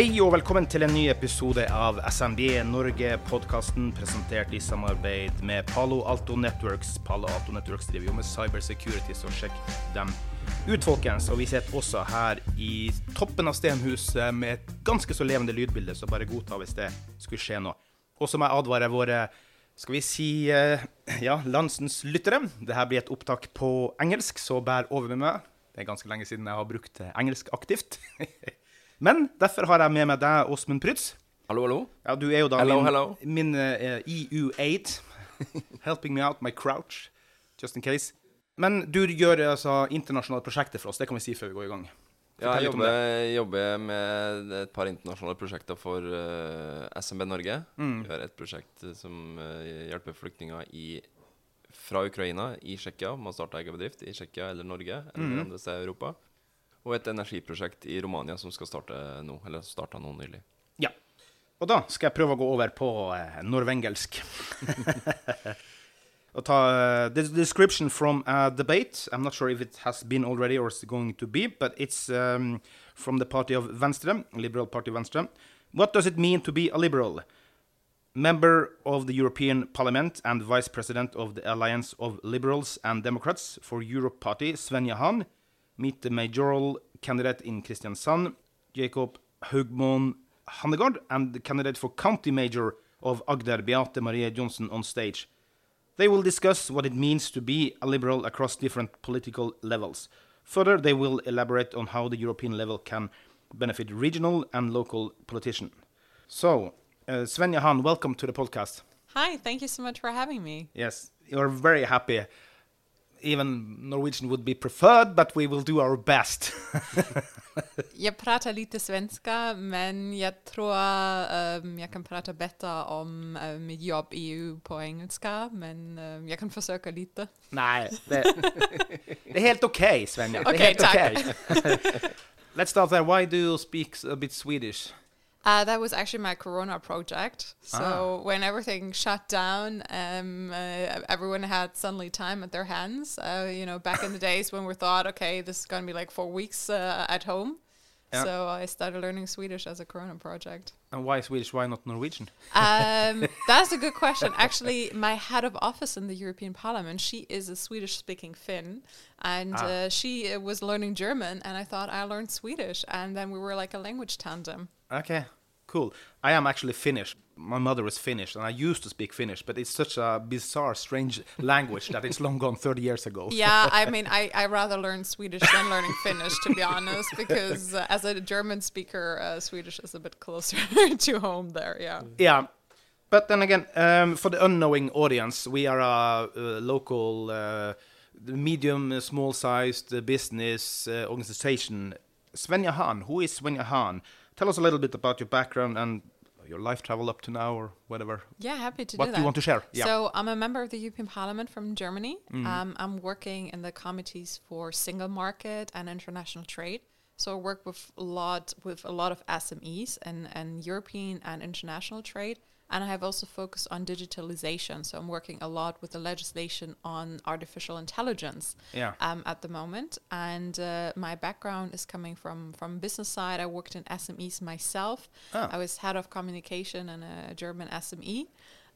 Hei og velkommen til en ny episode av SMB Norge-podkasten, presentert i samarbeid med Palo Alto Networks. Palo Alto Networks driver jo med cybersecurity, så sjekk dem ut, folkens. Og vi sitter også her i toppen av Stenhuset med et ganske så levende lydbilde, så bare godta hvis det skulle skje noe. Og så må jeg advare våre skal vi si eh, ja, landsens lyttere. Dette blir et opptak på engelsk, så bær over med meg. Det er ganske lenge siden jeg har brukt engelsk aktivt. Men derfor har jeg med meg deg, Åsmund Prytz. Hallo, hallo. Ja, du er jo da Hello, min, hello. min uh, EU8. Helping me out, my crouch. Just in case. Men du gjør altså internasjonale prosjekter for oss, det kan vi si før vi går i gang. Ja, jeg litt om jobber, jobber med et par internasjonale prosjekter for uh, SMB Norge. Mm. Vi har et prosjekt som uh, hjelper flyktninger i, fra Ukraina i Tsjekkia med å starte egen bedrift i Tsjekkia eller Norge eller mm. andre steder i Europa. Og et energiprosjekt i Romania som skal starte nå, eller starta nå nylig. Ja. Og da skal jeg prøve å gå over på eh, norvengelsk. Og ta uh, the description from a debate. I'm not sure if it has been already or it's going to be, but it's um, from the party of Venstre, Liberal Party Venstre. What does it mean to be a liberal? Member of the European Parliament and Vice President of the Alliance of Liberals and Democrats for Europe Party, Svenja Hahn, meet the mayoral candidate in Kristiansand, Jacob Haugmoen Hannegard, and the candidate for county mayor of Agder, Beate Marie Johnson, on stage. They will discuss what it means to be a liberal across different political levels. Further, they will elaborate on how the European level can benefit regional and local politicians. So, uh, Svenja Hahn, welcome to the podcast. Hi, thank you so much for having me. Yes, you're very happy. Even Norwegian would be preferred, but we will do our best. Jag pratar lite svenska, men jag tror um, jag kan prata bättre om uh, mitt jobb i EU på engelska, men um, jag kan försöka lite. Nej, det, det är helt okej, Svenja. Det är Okej, helt tack. okej. Let's start there. Why do you speak a bit Swedish? Uh, that was actually my Corona project. So Ah. when everything shut down, um, uh, everyone had suddenly time at their hands. Uh, you know, back in the days when we thought, okay, this is going to be like four weeks uh, at home. Yeah. So I started learning Swedish as a Corona project. And why Swedish? Why not Norwegian? Um, that's a good question. Actually, my head of office in the European Parliament, she is a Swedish-speaking Finn, and Ah. uh, she uh, was learning German, and I thought I learned Swedish, and then we were like a language tandem. Okay, cool. I am actually Finnish. My mother is Finnish, and I used to speak Finnish, but it's such a bizarre, strange language that it's long gone 30 years ago. Yeah, I mean, I, I rather learn Swedish than learning Finnish, to be honest, because uh, as a German speaker, uh, Swedish is a bit closer to home there. Yeah. Yeah. But then again, um, for the unknowing audience, we are a, uh local, uh, medium, uh, small-sized business uh, organization. Svenja Hahn, who is Svenja Hahn? Tell us a little bit about your background and your life travel up to now, or whatever. Yeah, happy to what do that. you want to share? Yeah. So I'm a member of the European Parliament from Germany. Um, I'm working in the committees for single market and international trade. So I work with a lot with a lot of SMEs and, and European and international trade. And I have also focused on digitalization. So I'm working a lot with the legislation on artificial intelligence Yeah. um, at the moment. And uh, my background is coming from from business side. I worked in SMEs myself. Ah. I was head of communication in a German SME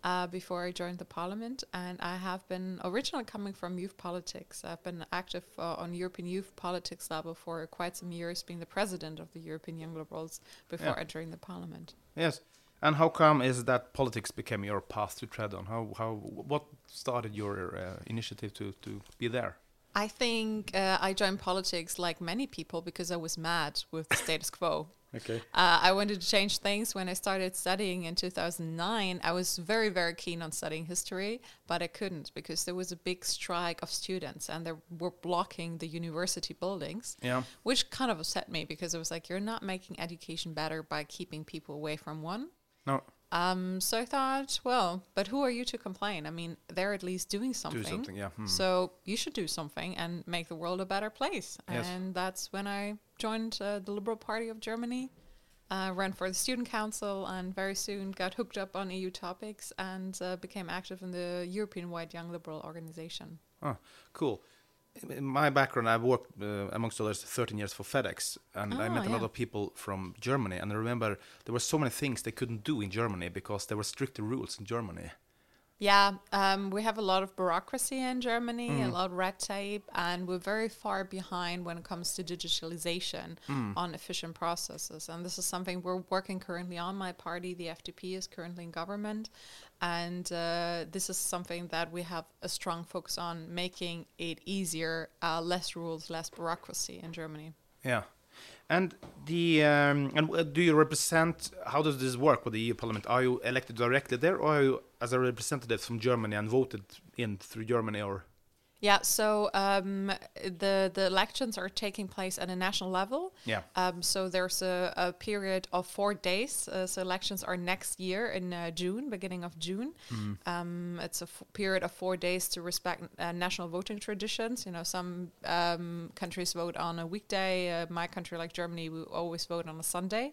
uh, before I joined the parliament. And I have been originally coming from youth politics. I've been active uh, on European youth politics level for quite some years, being the president of the European Young Liberals before Yeah. entering the parliament. Yes. And how come is that politics became your path to tread on? How how what started your uh, initiative to to be there? I think uh, I joined politics like many people because I was mad with the status quo. Okay. Uh, I wanted to change things when I started studying in 2009. I was very, very keen on studying history, but I couldn't because there was a big strike of students and they were blocking the university buildings, Yeah. which kind of upset me because it was like, you're not making education better by keeping people away from one. No. Um, so I thought, well, but who are you to complain? I mean, they're at least doing something. Do something, yeah. Hmm. So you should do something and make the world a better place. Yes. And that's when I joined uh, the Liberal Party of Germany, uh, ran for the student council, and very soon got hooked up on EU topics and uh, became active in the European-wide Young Liberal organization. Oh, cool. In my background, I've worked, uh, amongst others, 13 years for FedEx, and I Ah, met a lot of people from Germany. And I remember there were so many things they couldn't do in Germany because there were stricter rules in Germany. Yeah, um, we have a lot of bureaucracy in Germany, Mm. a lot of red tape, and we're very far behind when it comes to digitalization Mm. on efficient processes. And this is something we're working currently on. My party, the FDP, is currently in government, and uh, this is something that we have a strong focus on making it easier, uh, less rules, less bureaucracy in Germany. Yeah. And the um, and uh, do you represent? How does this work with the EU Parliament? Are you elected directly there, or are you as a representative from Germany and voted in through Germany? Or Yeah, so um, the the elections are taking place at a national level. Yeah. Um, so there's a, a period of four days. Uh, so elections are next year in uh, June, beginning of June. Um, it's a f- period of four days to respect uh, national voting traditions. You know, some um, countries vote on a weekday. Uh, my country, like Germany, we always vote on a Sunday.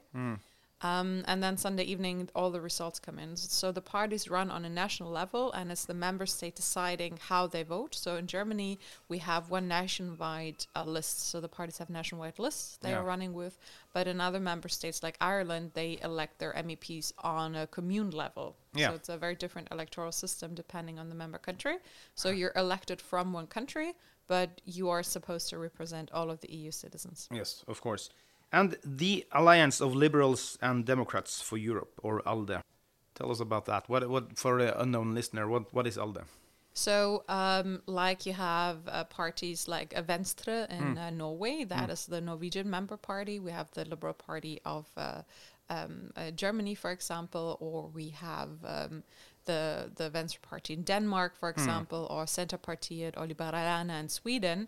Um, and then Sunday evening, all the results come in. So the parties run on a national level, and it's the member state deciding how they vote. So in Germany, we have one nationwide uh, list. So the parties have nationwide lists they are running with. But in other member states like Ireland, they elect their MEPs on a commune level. Yeah. So it's a very different electoral system depending on the member country. So you're elected from one country, but you are supposed to represent all of the EU citizens. yes, of course. And the Alliance of Liberals and Democrats for Europe, or ALDE. Tell us about that. What, what for the unknown listener? What, what is ALDE? So, um, like you have uh, parties like Venstre in uh, Norway, that is the Norwegian member party. We have the Liberal Party of uh, um, uh, Germany, for example, or we have um, the the Venstre Party in Denmark, for example, or Centerpartiet or Liberalerna in Sweden,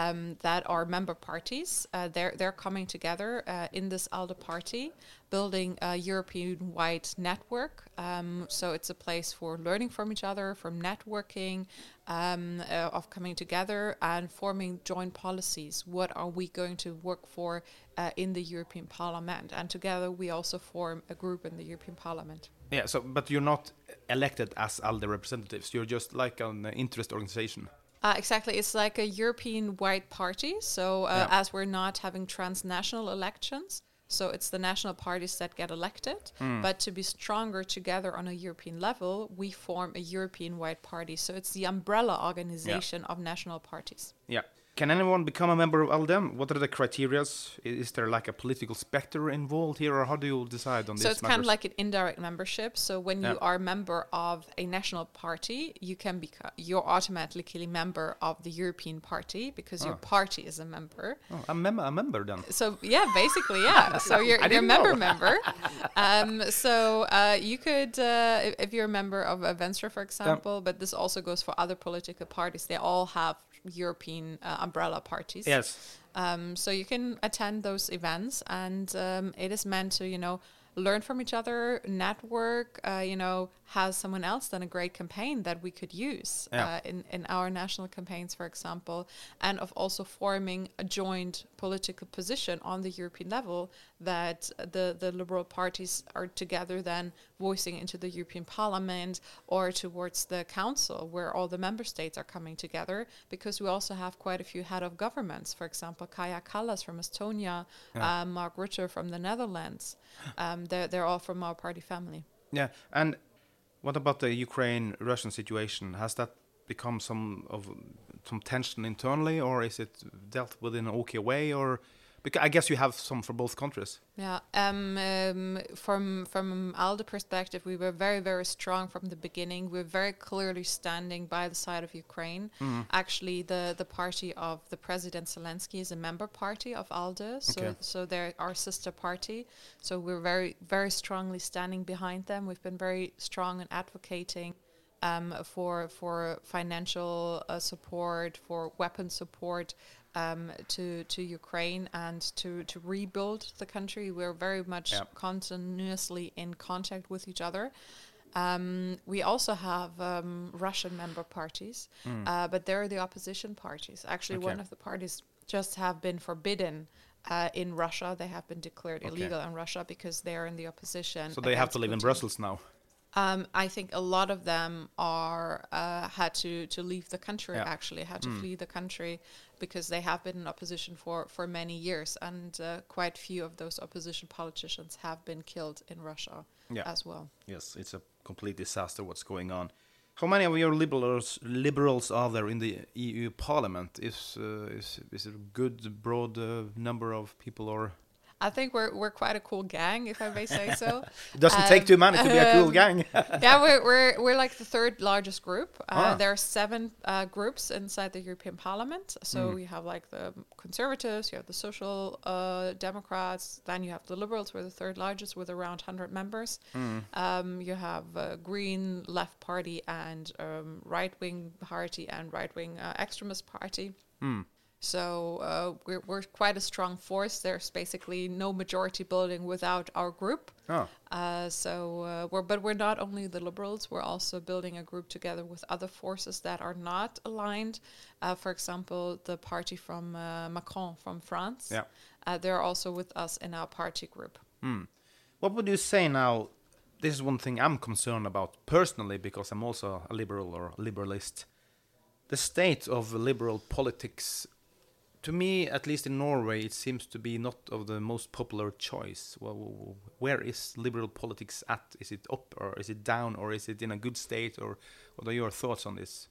um, that are member parties. Uh, they're they're coming together uh, in this ALDE party, building a European-wide network. Um, so it's a place for learning from each other, from networking, um, uh, of coming together and forming joint policies. What are we going to work for uh, in the European Parliament? And together we also form a group in the European Parliament. Yeah. So, but you're not elected as ALDE representatives. You're just like an interest organization. Uh, exactly. It's like a European wide party. So, uh, Yeah. as we're not having transnational elections, so it's the national parties that get elected. But to be stronger together on a European level, we form a European wide party. So, it's the umbrella organization of national parties. Yeah. Can anyone become a member of ALDE? What are the criteria? Is there like a political spectre involved here, or how do you decide on this? So it's kind of like an indirect membership. So when you are a member of a national party, you can become you're automatically a member of the European Party because your Oh. party is a member. Oh, a, mem- a member then. So yeah, basically yeah. So you're I you're a member member. Um, so uh, you could uh, if, if you're a member of a Venstre, for example, but this also goes for other political parties. They all have European uh, umbrella parties. Yes. Um, so you can attend those events, and um, it is meant to, you know, learn from each other, network. Uh, you know, has someone else done a great campaign that we could use Yeah. uh, in in our national campaigns, for example, and of also forming a joint political position on the European level that the the liberal parties are together then voicing into the European Parliament or towards the Council, where all the member states are coming together. Because we also have quite a few head of governments, for example, Kaja Kallas from Estonia, Yeah. uh, Mark Rutte from the Netherlands. Um, they're they're all from our party family. Yeah. And what about the Ukraine-Russian situation? Has that become some of some tension internally, or is it dealt with in an okay way? Or Because I guess you have some for both countries. Yeah. Um, um, from from ALDE perspective, we were very very strong from the beginning. We are very clearly standing by the side of Ukraine. Actually, the the party of the President Zelensky is a member party of ALDE, so Okay. so they're our sister party. So we're very very strongly standing behind them. We've been very strong in advocating um, for for financial uh, support, for weapon support um, to to Ukraine and to to rebuild the country. We're very much Yeah. continuously in contact with each other. Um, we also have um, Russian member parties, uh, but they're the opposition parties. Actually. Okay. one of the parties just have been forbidden. Uh, in Russia, they have been declared Okay. illegal in Russia because they are in the opposition. So they have to live in Brussels now. Um, I think a lot of them are uh, had to to leave the country. Yeah. Actually, had to flee the country because they have been in opposition for for many years, and uh, quite few of those opposition politicians have been killed in Russia Yeah. as well. Yes, it's a complete disaster what's going on. How many of your liberals liberals are there in the EU Parliament? Is uh, is is it a good broad uh, number of people or I think we're we're quite a cool gang, if I may say so. it doesn't take Um, too many to be a cool um, gang? yeah, we're, we're we're like the third largest group. Uh, Ah. There are seven uh, groups inside the European Parliament. So Hmm. you have like the Conservatives, you have the Social uh, Democrats, then you have the Liberals, we're the third largest with around 100 members. Hmm. Um, you have uh, Green, Left Party, and um, Right Wing Party and Right Wing uh, Extremist Party. Hmm. So uh, we're, we're quite a strong force. There's basically no majority building without our group. Oh, Uh, so uh, we're but we're not only the liberals. We're also building a group together with other forces that are not aligned. Uh, for example, the party from uh, Macron from France. Yeah. Uh, they're also with us in our party group. what would you say now? This is one thing I'm concerned about personally because I'm also a liberal or liberalist. The state of liberal politics, to me, at least in Norway, it seems to be not of the most popular choice. Well, where is liberal politics at? Is it up or is it down or is it in a good state? Or what are your thoughts on this?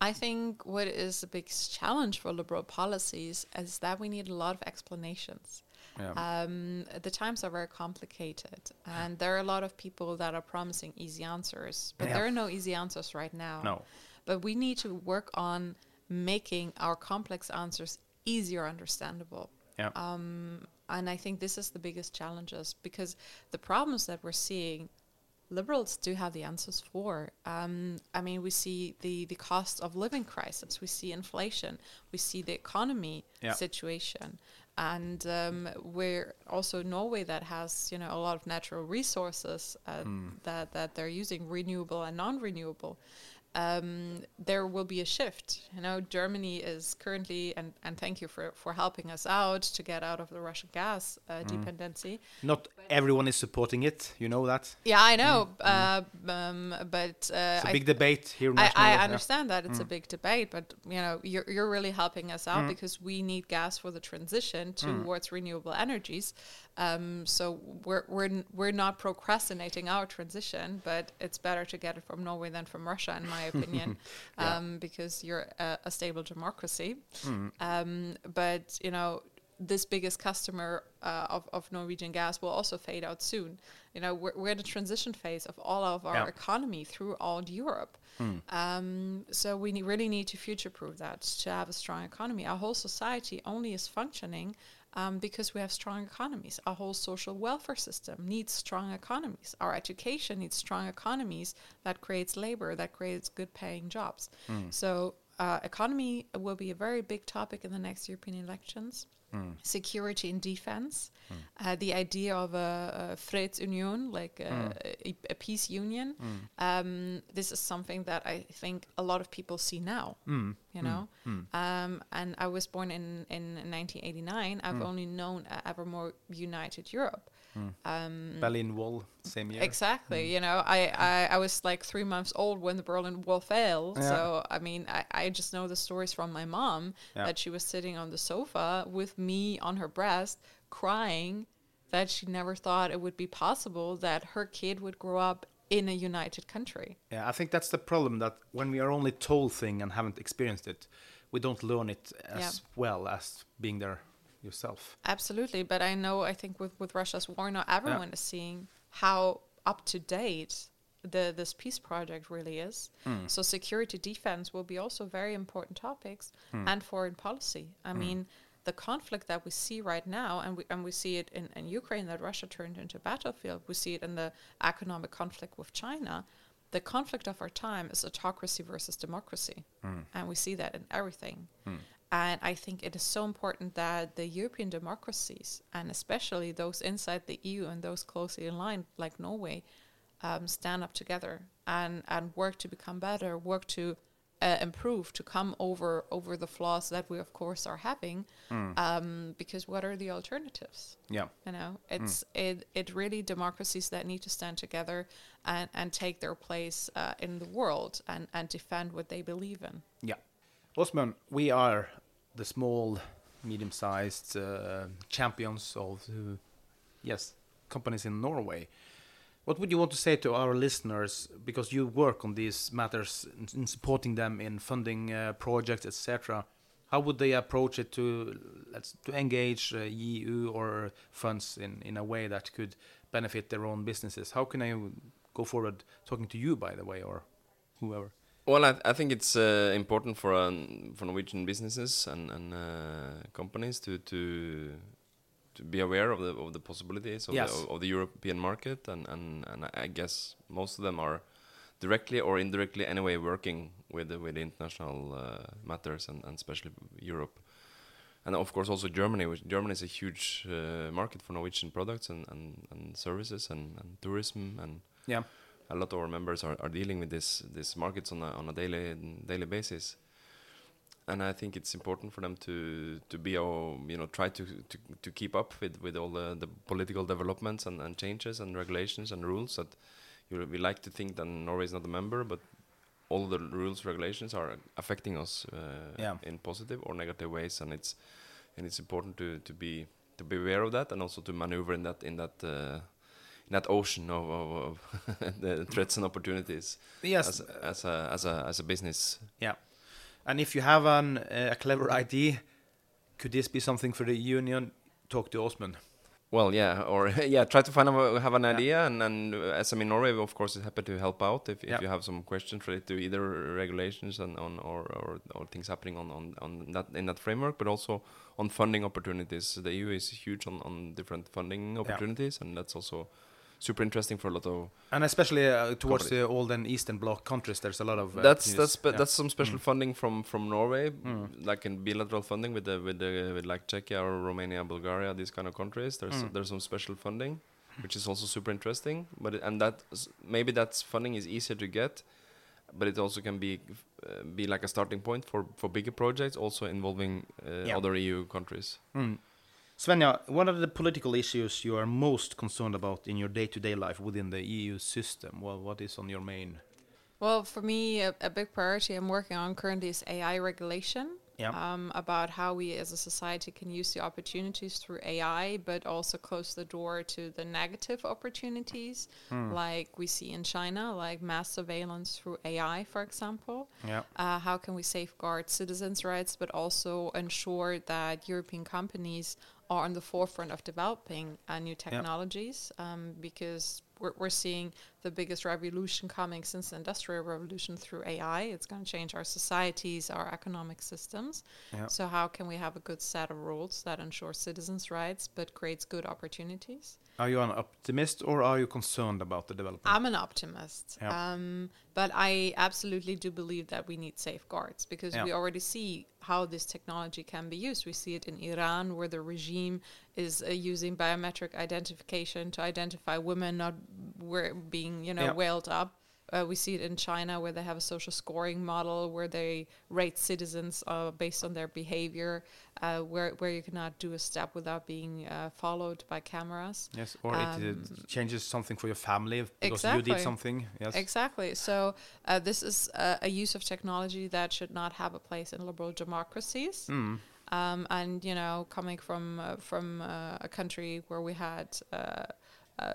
I think what is the biggest challenge for liberal policies is that we need a lot of explanations. Yeah. Um, the times are very complicated, and there are a lot of people that are promising easy answers, but Yeah. there are no easy answers right now. No. But we need to work on making our complex answers easier understandable. Yeah. Um, and I think this is the biggest challenges because the problems that we're seeing, liberals do have the answers for. Um, I mean, we see the, the cost of living crisis, we see inflation, we see the economy Yeah. situation. And um, we're also Norway that has, you know, a lot of natural resources uh, that, that they're using, renewable and non-renewable um, there will be a shift. You know, Germany is currently, and, and thank you for, for helping us out to get out of the Russian gas uh, dependency. Not everyone is supporting it. You know that. Yeah, I know, uh, um, but uh, It's a big debate here. I, I yeah. understand that it's a big debate, but you know, you're, you're really helping us out because we need gas for the transition towards renewable energies. Um, so we're we're we're not procrastinating our transition, but it's better to get it from Norway than from Russia, in my opinion, Yeah. um, because you're a, a stable democracy. Um, but you know, this biggest customer uh, of, of Norwegian gas will also fade out soon. You know, we're, we're in a transition phase of all of our Yeah. economy throughout Europe. Um, so we ne- really need to future-proof that to have a strong economy. Our whole society only is functioning um, because we have strong economies. Our whole social welfare system needs strong economies. Our education needs strong economies that creates labor, that creates good-paying jobs. So uh, economy will be a very big topic in the next European elections. Security and defense, hmm. uh, the idea of a, a Fredsunion, like hmm. a, a, a peace union. Hmm. Um, this is something that I think a lot of people see now. You know, um, and I was born in in 1989. I've only known uh, a ever more united Europe. Um, Berlin Wall, same year. Exactly. You know, I, I, I was like three months old when the Berlin Wall fell. Yeah. So, I mean, I, I just know the stories from my mom Yeah. that she was sitting on the sofa with me on her breast crying that she never thought it would be possible that her kid would grow up in a united country. Yeah, I think that's the problem that when we are only told thing and haven't experienced it, we don't learn it as Yeah. well as being there yourself. Absolutely, but I know I think with with Russia's war now, everyone is seeing how up to date the this peace project really is. Hmm. So security defense will be also very important topics hmm. and foreign policy. I hmm. mean, the conflict that we see right now, and we and we see it in, in Ukraine that Russia turned into a battlefield. We see it in the economic conflict with China. The conflict of our time is autocracy versus democracy, and we see that in everything. And I think it is so important that the European democracies, and especially those inside the EU and those closely aligned, like Norway, um, stand up together and, and work to become better, work to uh, improve, to come over over the flaws that we, of course, are having. Um, because what are the alternatives? Yeah. You know, it's it it really democracies that need to stand together and, and take their place uh, in the world and, and defend what they believe in. Yeah. Åsmund, we are the small, medium sized uh, champions of, uh, yes, companies in Norway. What would you want to say to our listeners because you work on these matters in, in supporting them in funding uh, projects, etc.? How would they approach it to let's to engage uh, EU or funds in, in a way that could benefit their own businesses? How can I go forward talking to you, by the way, or whoever? Well, I, I think it's uh, important for um, for Norwegian businesses and, and uh, companies to, to to be aware of the of the possibilities of, Yes. the, of the European market, and, and, and I guess most of them are directly or indirectly anyway working with with international uh, matters and, and especially Europe. And of course also Germany, which Germany is a huge uh, market for Norwegian products and, and, and services and, and tourism and Yeah. a lot of our members are, are dealing with this these markets on a on a daily daily basis. And I think it's important for them to to be you know try to, to, to keep up with, with all the, the political developments and, and changes and regulations and rules that you we like to think that Norway is not a member, but all the rules regulations are affecting us uh, Yeah. in positive or negative ways, and it's and it's important to, to be to be aware of that and also to maneuver in that in that uh, in that ocean of, of, of the threats and opportunities Yes. as, as a as a as a business. Yeah. And if you have an, uh, a clever idea, could this be something for the union? Talk to Åsmund. Well, yeah, or yeah, try to find a, have an Yeah. idea, and and uh, SME Norway, of course, is happy to help out if, if Yeah. you have some questions related to either regulations and on or, or or things happening on, on, on that in that framework, but also on funding opportunities. The EU is huge on, on different funding opportunities, and that's also super interesting for a lot of. And especially uh, towards Company. the old and Eastern Bloc countries, there's a lot of. Uh, that's that's Yeah. that's some special Mm. funding from from Norway, Mm. like in bilateral funding with the with the with like Czechia or Romania, Bulgaria, these kind of countries. There's Mm. there's some special funding, which is also super interesting. But it, and that maybe that's funding is easier to get, but it also can be uh, be like a starting point for for bigger projects, also involving uh, Yeah. other EU countries. Mm. Svenja, what are the political issues you are most concerned about in your day-to-day life within the EU system? Well, what is on your main? Well, for me, a, a big priority I'm working on currently is AI regulation. Yeah. Um, about how we as a society can use the opportunities through AI, but also close the door to the negative opportunities, like we see in China, like mass surveillance through AI, for example. Yeah. Uh, how can we safeguard citizens' rights, but also ensure that European companies are on the forefront of developing uh, new technologies? Um, because we're, we're seeing the biggest revolution coming since the Industrial Revolution through AI. It's going to change our societies, our economic systems. Yeah. So, how can we have a good set of rules that ensure citizens' rights but creates good opportunities? Are you an optimist or are you concerned about the development? I'm an optimist, Yeah. um, but I absolutely do believe that we need safeguards because Yeah. we already see how this technology can be used. We see it in Iran, where the regime is uh, using biometric identification to identify women not being, you know, Yeah. wailed up. Uh, we see it in China, where they have a social scoring model where they rate citizens uh, based on their behavior, uh, where where you cannot do a step without being uh, followed by cameras. yes, or it Um, changes something for your family because you did something. Yes. Exactly. So uh, this is uh, a use of technology that should not have a place in liberal democracies. Mm. Um, and you know, coming from uh, from uh, a country where we had uh,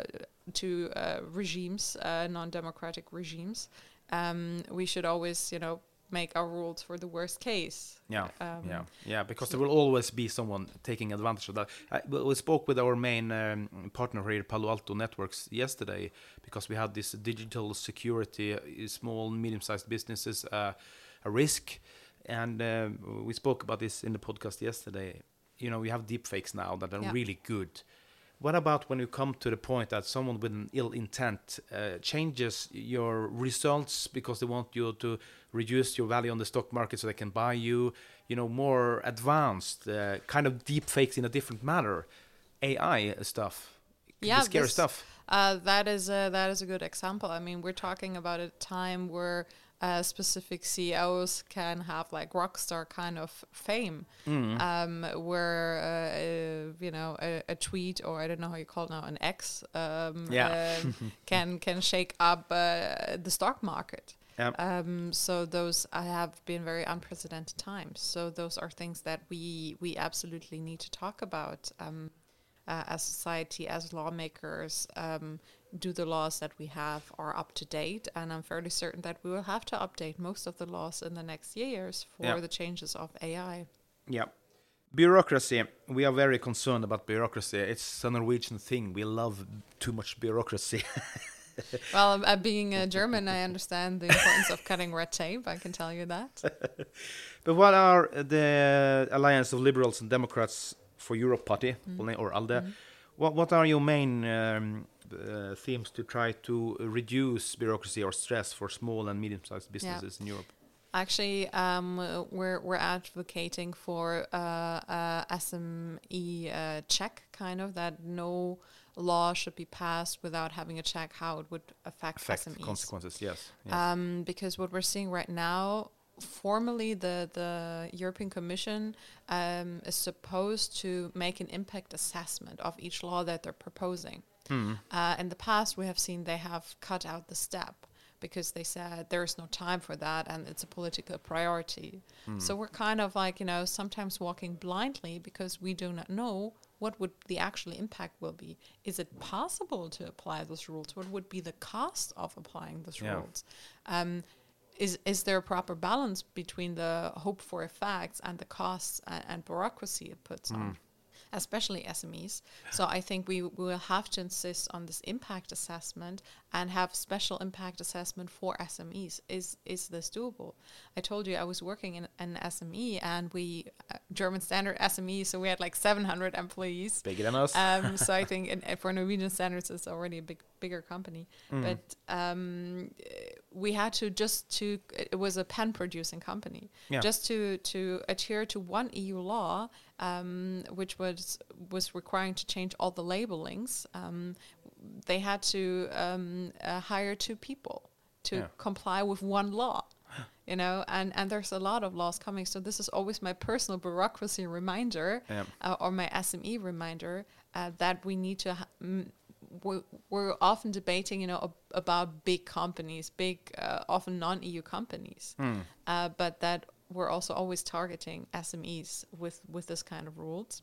uh, uh, regimes, uh, non-democratic regimes, um, we should always, you know, make our rules for the worst case. Yeah, Um, yeah, yeah. Because there will always be someone taking advantage of that. I, we spoke with our main um, partner here, Palo Alto Networks, yesterday because we had this digital security, uh, small, medium-sized businesses, uh, a risk, and um we spoke about this in the podcast yesterday. You know, we have deepfakes now that are Yeah. really good. What about when you come to the point that someone with an ill intent uh, changes your results because they want you to reduce your value on the stock market so they can buy you, you know, more advanced, uh, kind of deep fakes in a different manner, AI stuff, Yeah, scary this- stuff. Uh, that is a, that is a good example. I mean, we're talking about a time where uh, specific CEOs can have like rock star kind of fame, Mm. um, where uh, uh, you know a, a tweet or I don't know how you call it now an X um, Yeah. um, can can shake up uh, the stock market. Yep. Um, so those I have been very unprecedented times. So those are things that we we absolutely need to talk about um, uh, as society, as lawmakers. Um, do the laws that we have are up to date? And I'm fairly certain that we will have to update most of the laws in the next years for Yeah. the changes of AI. Yeah. Bureaucracy. We are very concerned about bureaucracy. It's a Norwegian thing. We love too much bureaucracy. Well, uh, being a German, I understand the importance of cutting red tape. I can tell you that. But what are the Alliance of Liberals and Democrats for Europe Party, or ALDE? What what are your main um, uh, themes to try to reduce bureaucracy or stress for small and medium-sized businesses in Europe? Actually, um, we're we're advocating for uh, uh, SME uh, check, kind of that no law should be passed without having a check how it would affect, Affect SMEs. consequences, yes. yes. Um, because what we're seeing right now, formally, the the European Commission um, is supposed to make an impact assessment of each law that they're proposing. Hmm. Uh, in the past, we have seen they have cut out the step because they said there's no time for that and it's a political priority. So we're kind of like, you know, sometimes walking blindly because we do not know what would the actual impact will be. Is it possible to apply those rules? What would be the cost of applying those Yeah. rules? Um, is is there a proper balance between the hope for effects and the costs and, and bureaucracy it puts on? Especially SMEs. So I think we, we will have to insist on this impact assessment and have special impact assessment for SMEs. Is is this doable? I told you I was working in an SME and we uh, German standard SME, so we had like 700 employees. Bigger than us. Um, so I think in, for Norwegian standards, it's already a big, bigger company. But um, we had to just to it was a pen producing company Yeah. just to to adhere to one EU law, um, which was was requiring to change all the labelings. Um, they had to um, uh, hire two people to Yeah. comply with one law you know and and there's a lot of laws coming so this is always my personal bureaucracy reminder Yeah. uh, or my sme reminder uh, that we need to ha- mm, we're, we're often debating you know ab- about big companies big uh, often non-eu companies uh, but that we're also always targeting smes with with this kind of rules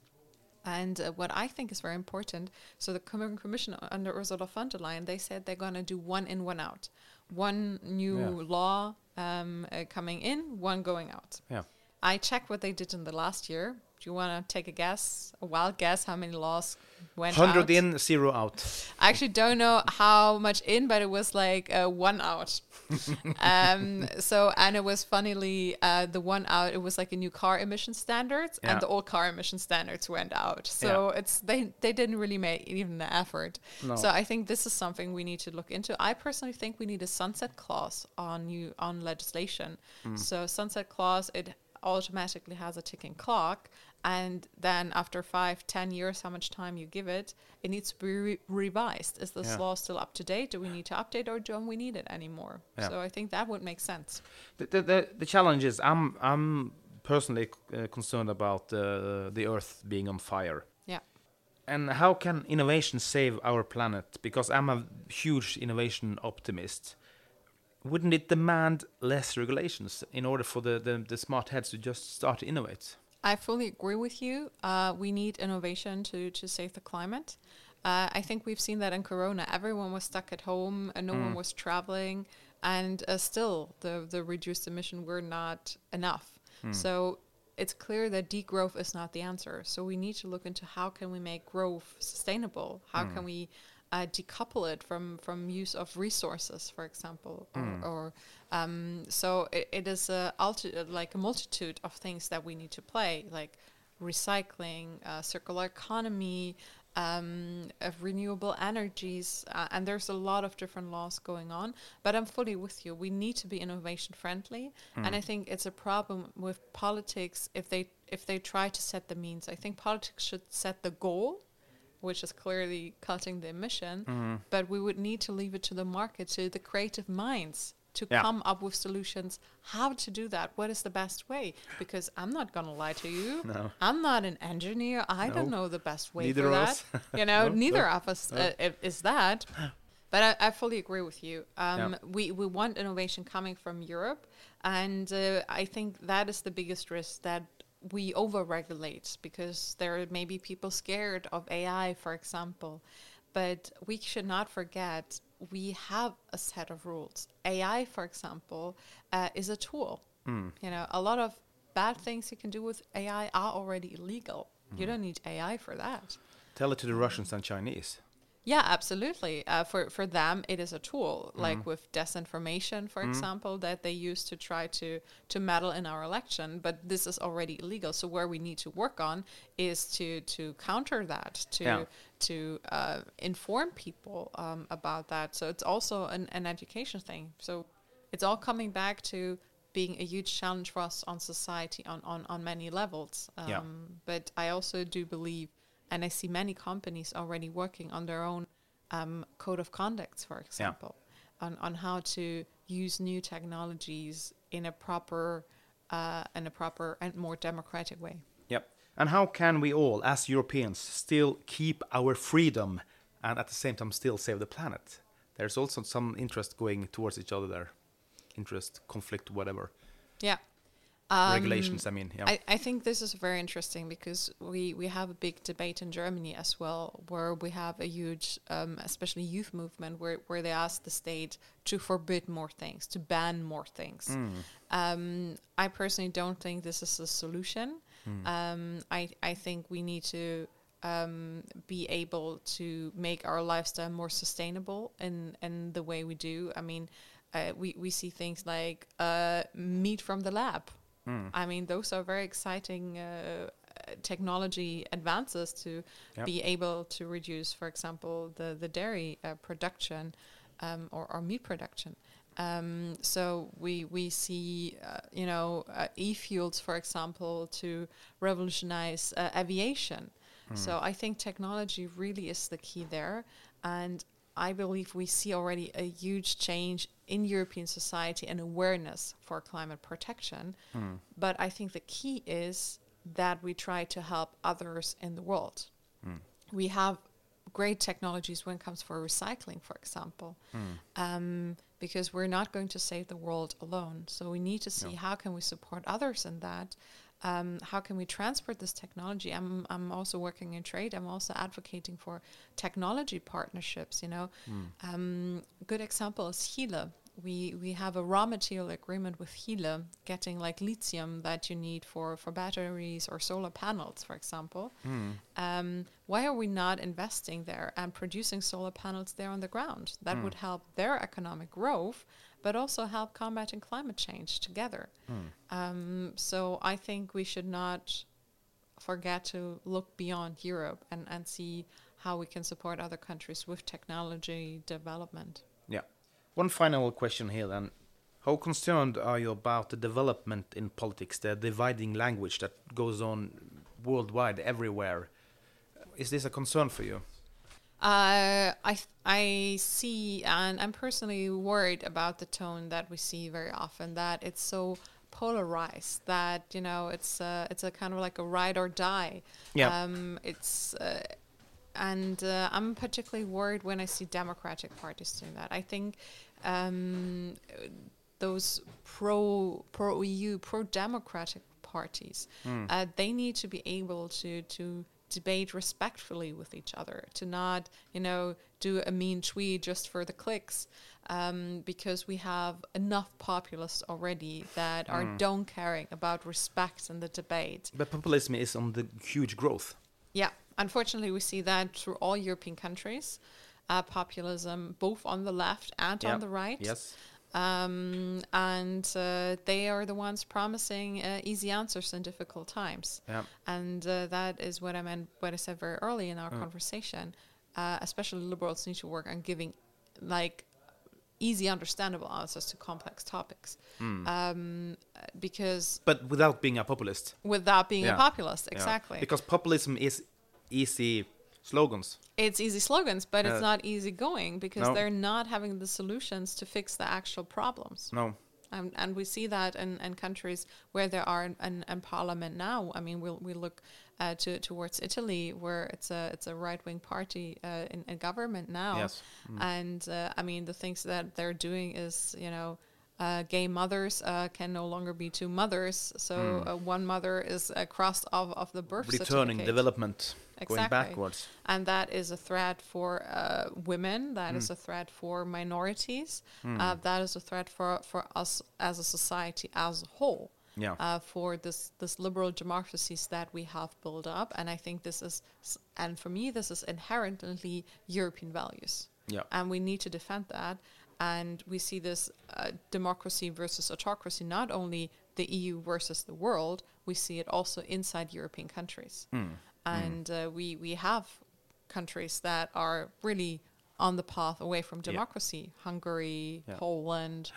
and uh, what I think is very important, so the Com- Commission under Ursula von der Leyen, they said they're going to do one in, one out, one new Yeah. law um, uh, coming in, one going out. yeah. I checked what they did in the last year. Do you want to take a guess, a wild guess, how many laws went 100 out? in, zero out. I actually don't know how much in, but it was like uh, one out. um, so, and it was funnily uh, the one out. It was like a new car emission standards, Yeah. and the old car emission standards went out. So it's they they didn't really make even the effort. No. So I think this is something we need to look into. I personally think we need a sunset clause on you on legislation. Mm. So sunset clause it automatically has a ticking clock and then after five ten years how much time you give it it needs to be re- revised is this Yeah. law still up to date do we need to update or don't we need it anymore Yeah. so i think that would make sense The, the, the, the challenge is I'm, I'm personally uh, concerned about uh, the Earth being on fire. yeah And how can innovation save our planet? Because I'm a huge innovation optimist. Wouldn't it demand less regulations in order for the, the, the smart heads to just start to innovate? I fully agree with you. Uh, we need innovation to, to save the climate. Uh, I think we've seen that in Corona. Everyone was stuck at home and no one was traveling. and uh, still the the reduced emission were not enough. So it's clear that degrowth is not the answer. So we need to look into how can we make growth sustainable? How can we uh, decouple it from from use of resources, for example, or, or um, so it, it is a alti- like a multitude of things that we need to play, like recycling, uh, circular economy, um, of renewable energies, uh, and there's a lot of different laws going on. But I'm fully with you. We need to be innovation friendly, and I think it's a problem with politics if they if they try to set the means. I think politics should set the goal, which is clearly cutting the emission, but we would need to leave it to the market, to the creative minds. To Yeah. come up with solutions, how to do that? What is the best way? Because I'm not gonna lie to you. No. I'm not an engineer. I No. don't know the best way Neither for that. You know, No, neither of us uh, is that. But I, I fully agree with you. Um, Yeah. We we want innovation coming from Europe, and uh, I think that is the biggest risk that we overregulate because there may be people scared of AI, for example. But we should not forget we have a set of rules. AI, for example, uh, is a tool. You know, a lot of bad things you can do with AI are already illegal. You don't need AI for that. Tell it to the Russians and Chinese. Yeah, absolutely. Uh, for for them, it is a tool, like with disinformation, for example, that they use to try to to meddle in our election. But this is already illegal. So where we need to work on is to to counter that, to Yeah. to uh, inform people um, about that. So it's also an, an education thing. So it's all coming back to being a huge challenge for us on society on on, on many levels. Um, Yeah. But I also do believe and I see many companies already working on their own um, code of conducts, for example, on, on how to use new technologies in a proper uh, in a proper and more democratic way. Yep. And how can we all, as Europeans, still keep our freedom and at the same time still save the planet? There's also some interest going towards each other there. Interest, conflict, whatever. Yeah. Regulations, I mean. Yeah. I, I think this is very interesting because we, we have a big debate in Germany as well, where we have a huge, um, especially youth movement, where, where they ask the state to forbid more things, to ban more things. Um, I personally don't think this is a solution. Um, I, I think we need to um, be able to make our lifestyle more sustainable in, in the way we do. I mean, uh, we, we see things like uh, meat from the lab. I mean, those are very exciting uh, technology advances to Yep. be able to reduce, for example, the, the dairy uh, production um, or, or meat production. Um, so we we see uh, you know uh, e-fuels, for example, to revolutionize uh, aviation. So I think technology really is the key there, and I believe we see already a huge change in European society and awareness for climate protection. Hmm. But I think the key is that we try to help others in the world. Hmm. We have great technologies when it comes for recycling, for example, hmm. um, because we're not going to save the world alone. So we need to see how can we support others in that. Um, how can we transport this technology? I'm I'm also working in trade. I'm also advocating for technology partnerships. You know, um, good example is Chile. We we have a raw material agreement with Chile, getting like lithium that you need for for batteries or solar panels, for example. Um, why are we not investing there and producing solar panels there on the ground? That would help their economic growth, but also help combating climate change together. Um, so I think we should not forget to look beyond Europe and, and see how we can support other countries with technology development. Yeah. One final question here then. How concerned are you about the development in politics, the dividing language that goes on worldwide, everywhere? Is this a concern for you? Uh, I I see, and I'm personally worried about the tone that we see very often. That it's so polarized. That you know, it's uh, it's a kind of like a ride or die. Yeah. Um, it's uh, and uh, I'm particularly worried when I see democratic parties doing that. I think um, those pro pro EU pro democratic parties uh, they need to be able to to debate respectfully with each other to not you know do a mean tweet just for the clicks um, because we have enough populists already that are don't caring about respect in the debate. But populism is on the huge growth. Yeah, unfortunately, we see that through all European countries. Uh, populism, both on the left and Yeah. on the right. Yes. Um, and uh, they are the ones promising uh, easy answers in difficult times. Yeah. And uh, that is what I meant, what I said very early in our conversation. Uh, especially liberals need to work on giving, like, easy, understandable answers to complex topics. Um, uh, because But without being a populist. without being Yeah. a populist, Yeah. exactly. Because populism is easy slogans. it's easy slogans, but it's not easy going because no. they're not having the solutions to fix the actual problems. No. Um, and we see that in, in countries where there are in, in, in parliament now. I mean, we'll, we look uh, to, towards Italy, where it's a it's a right wing party uh, in, in government now. Yes. And uh, I mean, the things that they're doing is, you know, uh, gay mothers uh, can no longer be two mothers. So uh, one mother is crossed off of the birth Returning certificate development. Going backwards. and that is a threat for uh, women. That is a threat for minorities. Uh, that is a threat for, for us as a society as a whole. Yeah. Uh, for this this liberal democracies that we have built up, and I think this is, and for me, this is inherently European values. Yeah. and we need to defend that. And we see this uh, democracy versus autocracy, not only the EU versus the world, we see it also inside European countries. Hmm. And uh, we, we have countries that are really on the path away from Yeah. democracy Hungary, Yeah. Poland,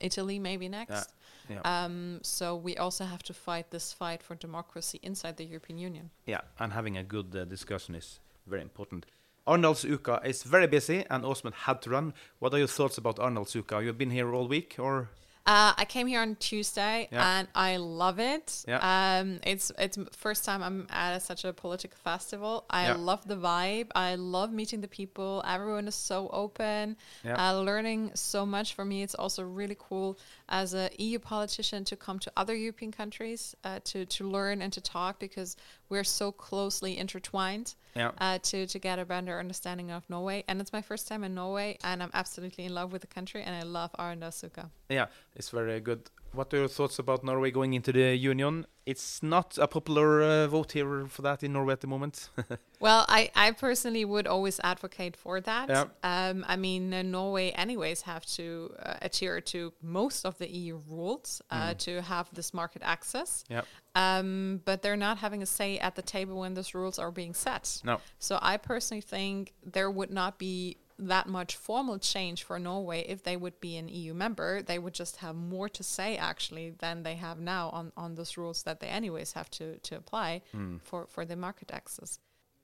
Italy, maybe next. Yeah. Um, so we also have to fight this fight for democracy inside the European Union. Yeah, and having a good uh, discussion is very important. Arendalsuka is very busy, and Åsmund had to run. What are your thoughts about Arendalsuka? You've been here all week, or Uh, I came here on Tuesday Yeah. and I love it. Yeah. Um, it's it's first time I'm at a, such a political festival. I Yeah. love the vibe. I love meeting the people. Everyone is so open. Yeah. Uh, learning so much for me. It's also really cool as a EU politician to come to other European countries uh, to to learn and to talk because we're so closely intertwined. Yeah. Uh, to to get a better understanding of Norway, and it's my first time in Norway, and I'm absolutely in love with the country, and I love Arendalsuka. yeah, it's very good. What are your thoughts about Norway going into the Union? It's not a popular uh, vote here for that in Norway at the moment. Well, I, I personally would always advocate for that. Yeah. Um, I mean, uh, Norway, anyways, have to uh, adhere to most of the EU rules uh, to have this market access. yeah, Um, but they're not having a say at the table when those rules are being set. no, So I personally think there would not be that much formal change for Norway if they would be an EU member. They would just have more to say actually than they have now on, on those rules that they anyways have to, to apply for, for the market access.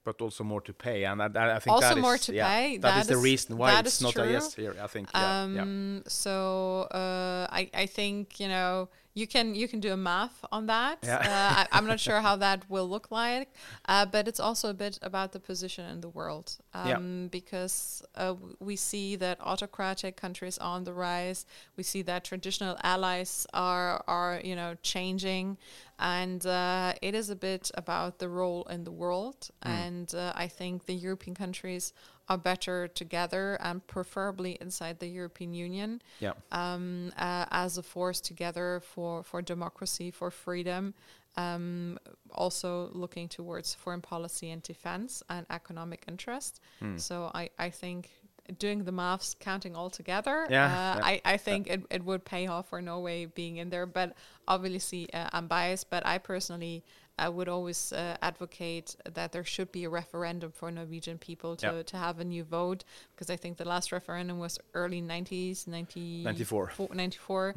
but also more to pay, and I, I think Also that is more to yeah, pay, that that is the reason why it's is not a yes here. I think. Yeah, yeah. Um, so uh, I, I think you know you can you can do a math on that. Yeah. Uh, I, I'm not sure how that will look like, uh, but it's also a bit about the position in the world. Um, Yeah. Because uh, we see that autocratic countries are on the rise. We see that traditional allies are are you know changing, and uh, it is a bit about the role in the world. And uh, I think the European countries are better together and preferably inside the European Union yeah. um, uh, as a force together for, for democracy, for freedom, um, also looking towards foreign policy and defense and economic interest. So I, I think doing the maths, counting all together, Yeah, uh, I, I think it, it would pay off for Norway being in there. But obviously, uh, I'm biased, but I personally I would always uh, advocate that there should be a referendum for Norwegian people to, Yeah. to have a new vote because I think the last referendum was early 90s, 90, 94. fo- 94.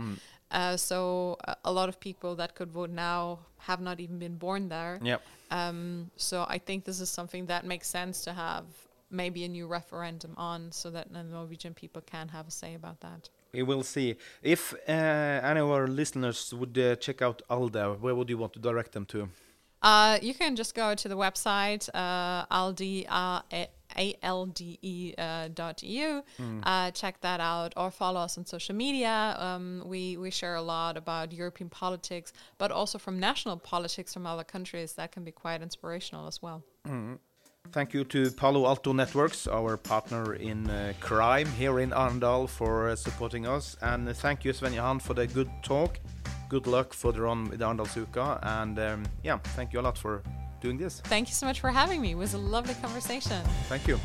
Uh, so uh, a lot of people that could vote now have not even been born there. Yeah. Um, so I think this is something that makes sense to have maybe a new referendum on so that the Norwegian people can have a say about that. We will see. If uh, any of our listeners would uh, check out ALDE, where would you want to direct them to? Uh, you can just go to the website uh, A-L-D-E uh, dot EU, uh, check that out, or follow us on social media. Um, we, we share a lot about European politics, but also from national politics from other countries. That can be quite inspirational as well. Thank you to Palo Alto Networks, our partner in uh, crime here in Arendal, for uh, supporting us. And thank you, Svenja Hahn, for the good talk. Good luck further on with Arendalsuka. And um, yeah, thank you a lot for doing this. Thank you so much for having me. It was a lovely conversation. Thank you.